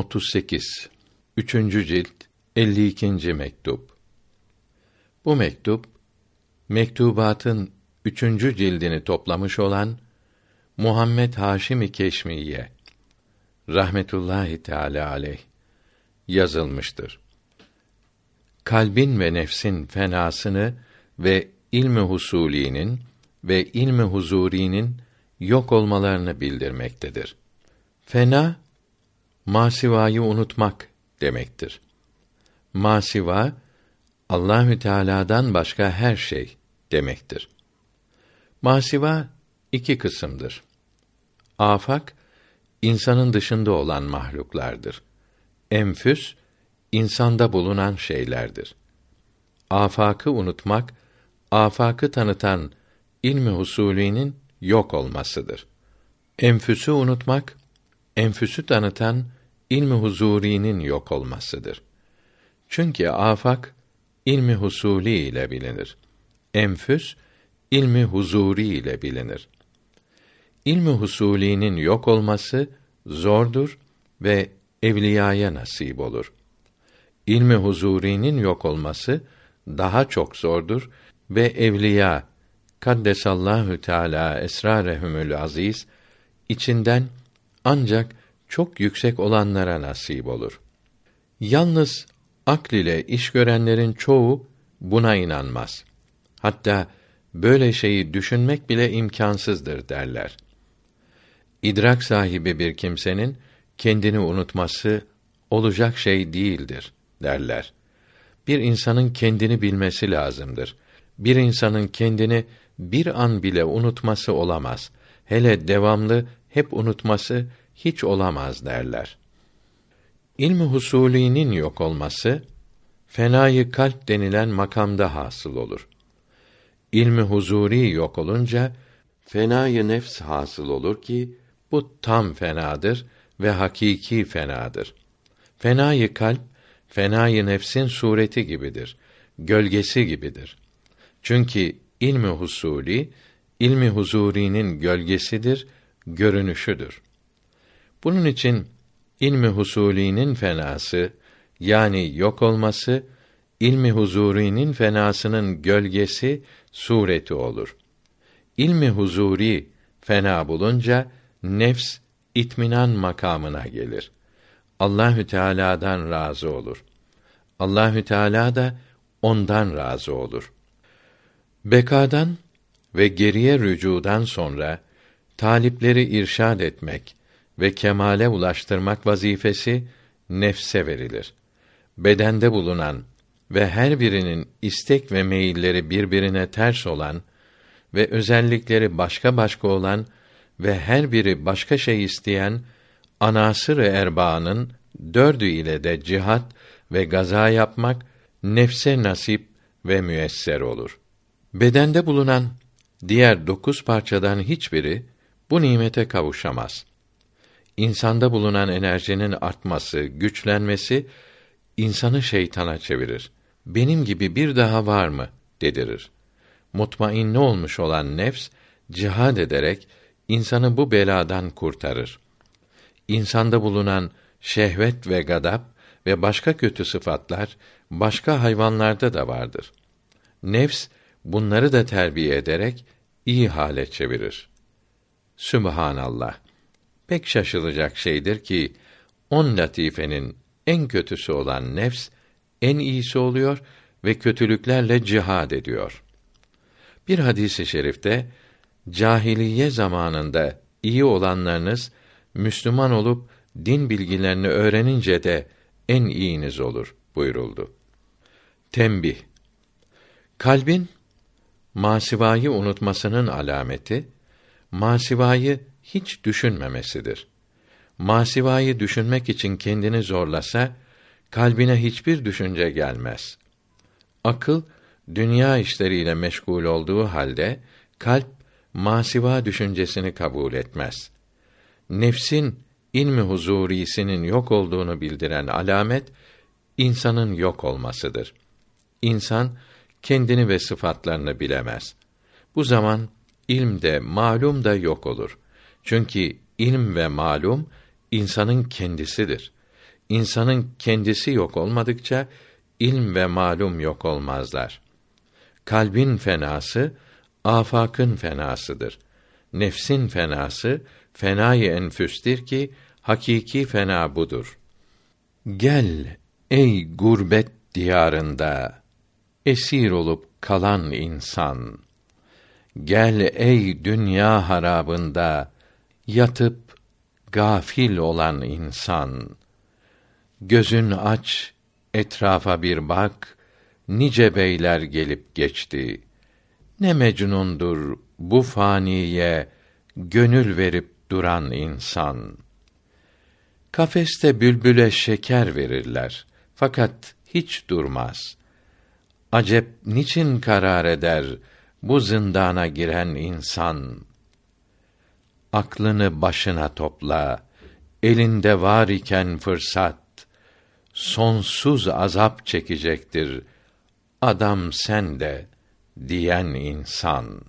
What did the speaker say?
38 3. cilt 52. mektup Bu mektup mektubatın üçüncü cildini toplamış olan Muhammed Haşim Keşmiye rahmetullahi teala aleyh yazılmıştır. Kalbin ve nefsin fenasını ve ilmi husulinin ve ilmi huzurinin yok olmalarını bildirmektedir. Fena masivayı unutmak demektir. Masiva Allahü Teala'dan başka her şey demektir. Masiva iki kısımdır. Afak insanın dışında olan mahluklardır. Enfüs insanda bulunan şeylerdir. Afakı unutmak, afakı tanıtan ilmi husulinin yok olmasıdır. Enfüsü unutmak, enfüsü tanıtan ilmi huzurinin yok olmasıdır. Çünkü afak ilmi husuli ile bilinir. Enfüs ilmi huzuri ile bilinir. İlmi husulinin yok olması zordur ve evliyaya nasip olur. İlmi huzurinin yok olması daha çok zordur ve evliya kaddesallahu teala esrarehumül aziz içinden ancak çok yüksek olanlara nasip olur. Yalnız akl ile iş görenlerin çoğu buna inanmaz. Hatta böyle şeyi düşünmek bile imkansızdır derler. İdrak sahibi bir kimsenin kendini unutması olacak şey değildir derler. Bir insanın kendini bilmesi lazımdır. Bir insanın kendini bir an bile unutması olamaz. Hele devamlı hep unutması hiç olamaz derler. İlmi husulinin yok olması fenayı kalp denilen makamda hasıl olur. İlmi huzuri yok olunca fenayı nefs hasıl olur ki bu tam fenadır ve hakiki fenadır. Fenayı kalp fenayı nefsin sureti gibidir, gölgesi gibidir. Çünkü ilmi husuli ilmi huzurinin gölgesidir, görünüşüdür. Bunun için ilmi husulinin fenası yani yok olması ilmi huzurinin fenasının gölgesi sureti olur. İlmi huzuri fena bulunca nefs itminan makamına gelir. Allahü Teala'dan razı olur. Allahü Teala da ondan razı olur. Bekadan ve geriye rücudan sonra talipleri irşad etmek ve kemale ulaştırmak vazifesi nefse verilir. Bedende bulunan ve her birinin istek ve meyilleri birbirine ters olan ve özellikleri başka başka olan ve her biri başka şey isteyen anasır-ı erbaanın dördü ile de cihat ve gaza yapmak nefse nasip ve müesser olur. Bedende bulunan diğer dokuz parçadan hiçbiri bu nimete kavuşamaz. İnsanda bulunan enerjinin artması, güçlenmesi insanı şeytana çevirir. Benim gibi bir daha var mı dedirir. Mutmainne olmuş olan nefs cihad ederek insanı bu beladan kurtarır. İnsanda bulunan şehvet ve gadap ve başka kötü sıfatlar başka hayvanlarda da vardır. Nefs bunları da terbiye ederek iyi hale çevirir. Sübhanallah. Pek şaşılacak şeydir ki on latifenin en kötüsü olan nefs en iyisi oluyor ve kötülüklerle cihad ediyor. Bir hadisi şerifte cahiliye zamanında iyi olanlarınız Müslüman olup din bilgilerini öğrenince de en iyiniz olur buyuruldu. Tembih Kalbin masivayı unutmasının alameti masivayı hiç düşünmemesidir. Masivayı düşünmek için kendini zorlasa kalbine hiçbir düşünce gelmez. Akıl dünya işleriyle meşgul olduğu halde kalp masiva düşüncesini kabul etmez. Nefsin ilmi huzurisinin yok olduğunu bildiren alamet insanın yok olmasıdır. İnsan kendini ve sıfatlarını bilemez. Bu zaman ilm de malum da yok olur. Çünkü ilm ve malum insanın kendisidir. insanın kendisi yok olmadıkça ilm ve malum yok olmazlar. Kalbin fenası afakın fenasıdır. Nefsin fenası fenayı enfüstir ki hakiki fena budur. Gel ey gurbet diyarında esir olup kalan insan. Gel ey dünya harabında yatıp gafil olan insan. Gözün aç, etrafa bir bak, nice beyler gelip geçti. Ne mecnundur bu faniye gönül verip duran insan. Kafeste bülbüle şeker verirler fakat hiç durmaz. Acep niçin karar eder bu zindana giren insan? Aklını başına topla, elinde var iken fırsat, sonsuz azap çekecektir. Adam sen de diyen insan